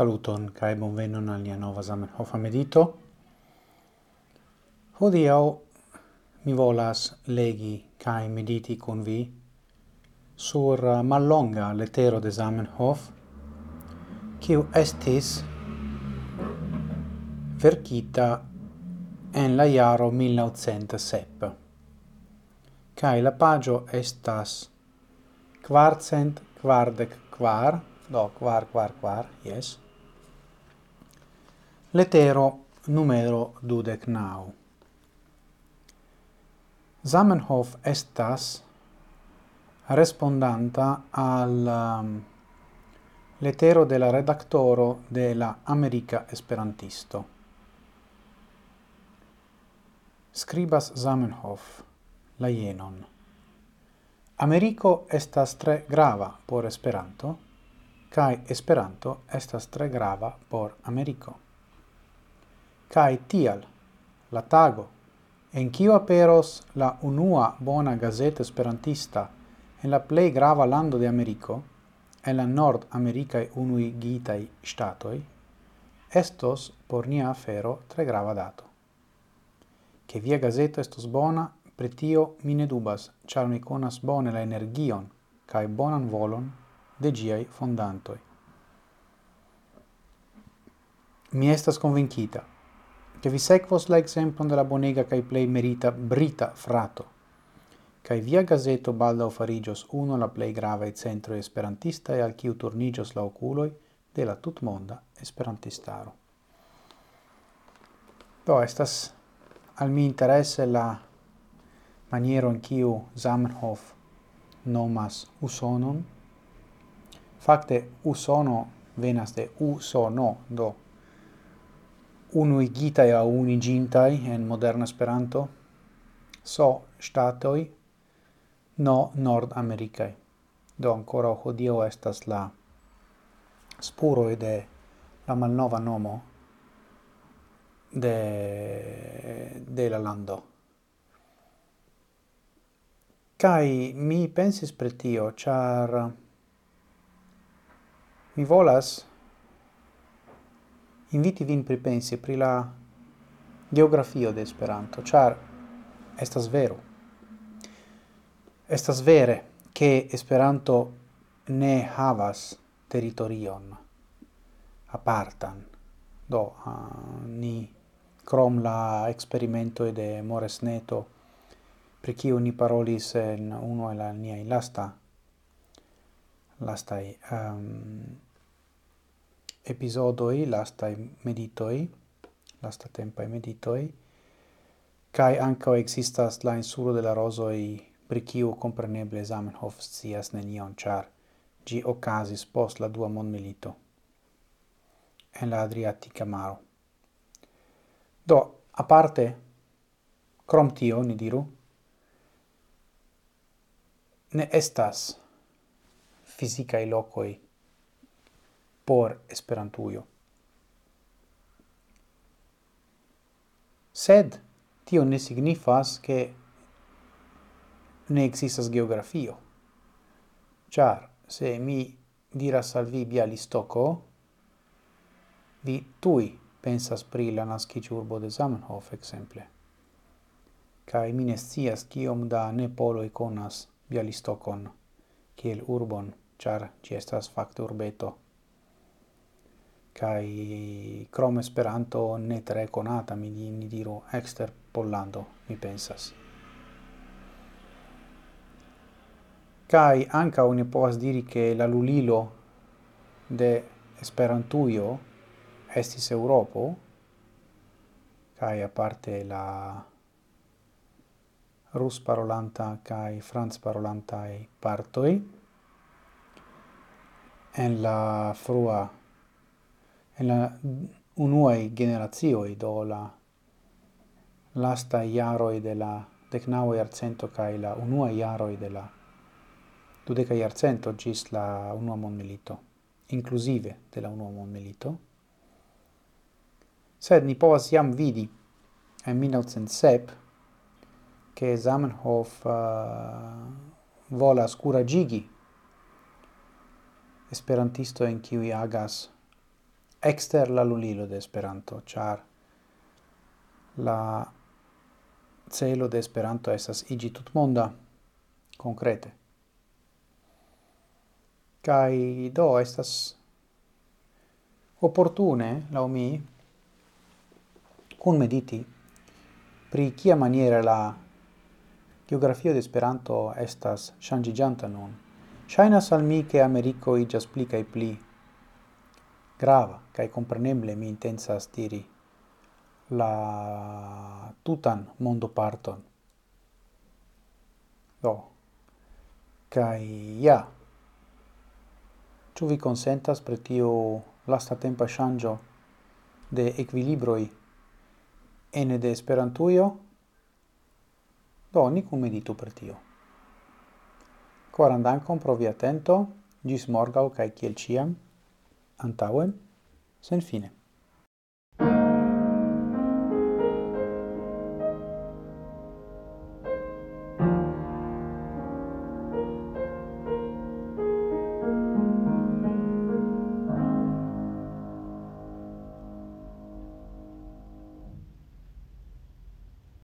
Saluton kaj bonvenon al nia nova Zamenhofa medito. Hodiaŭ mi volas legi kaj mediti kun vi sur uh, mallonga letero de Zamenhof, kiu estis verkita en la jaro 1907. Kai la pagio estas kvarcent quardec quar, do quar quar quar, yes, Letero numero dudec nau. Zamenhof estas respondanta al um, letero de la redaktoro de la America Esperantisto. Scribas Zamenhof la jenon. Americo estas tre grava por Esperanto, kai Esperanto estas tre grava por Americo cae tial la tago en kiu aperos la unua bona gazeto esperantista en la plei grava lando de Ameriko, en la Nord Americae unui gitai statoi, estos por nia afero tre grava dato. Che via gazeto estos bona, pretio mine dubas, char mi conas bone la energion kai bonan volon de giai fondantoi. Mi estas convincita che vi sequos la exemplum de la bonega cae plei merita brita frato. cae via gazeto balda farigios uno la plei grava e centro esperantista e al kiu turnigios la oculoi de la tutmonda esperantistaro. Do estas al mi interesse la maniero in kiu Zamenhof nomas usonon. Fakte usono venas de usono, do unuigitai au unigintai en moderna Esperanto, so statoi, no Nord Americae. Do ancora hodio estas la spuroi de la malnova nomo de de la lando. Kai mi pensis pretio char mi volas inviti vin pripensi pri la geografio de Esperanto, char estas vero. Estas vere che Esperanto ne havas territorion apartan. Do, uh, ni crom la experimento de Moresneto, pri kiu ni parolis en uno el la niaj lasta lastai um, episodoi, lastai meditoi, lasta tempai meditoi, cae anco existas la insuro de la rosoi pri kiu compreneble Zamenhof scias nenion, char gi ocasis post la dua mondmilito en la Adriatica maro. Do, a parte, crom tio, ni diru, ne estas fisicae locoi por Esperantujo. Sed tio ne signifas che ne existas geografio. Char, se mi diras al vi Bialistoko, vi tui pensas pri la naskiĝurbo de Zamenhof ekzemple. Kaj mi ne scias kiom da nepoloj konas Bialistokon kiel urbon, ĉar ĝi estas fakte urbeto kai krom Esperanto ne tre konata mi ni diru ekster Pollando mi pensas. Kai anka oni povas diri che la lulilo de Esperantujo estis europo kai aparte la rus parolanta kai franz parolanta partoi. En la frua en la unuae generazioi do la lasta iaroi de la decnaua arcento cae la unua iaroi de la dudeca iarcento gis la unua mondmilito, inclusive de la unua mondmilito. Sed ni povas jam vidi en 1907 che Zamenhof uh, volas curagigi esperantisto en kiui agas exter la lulilo de Esperanto, char la celo de Esperanto estas iĝi tutmonda konkrete. Kai do estas opportune, lau mi, kun mediti pri kia maniere la geografio de Esperanto estas ŝanĝiĝanta nun. Shainas al mi che Ameriko iĝas pli kaj pli grava, kai compreneble mi intensas diri la tutan mondo parton. Do, kai ja, tu vi consentas pre tio lasta tempo shanjo de equilibroi ene de esperantuio Do, ni cum meditu per tio. Koran dankon pro via atento, ĝis kiel ciam Antauen, sen fine.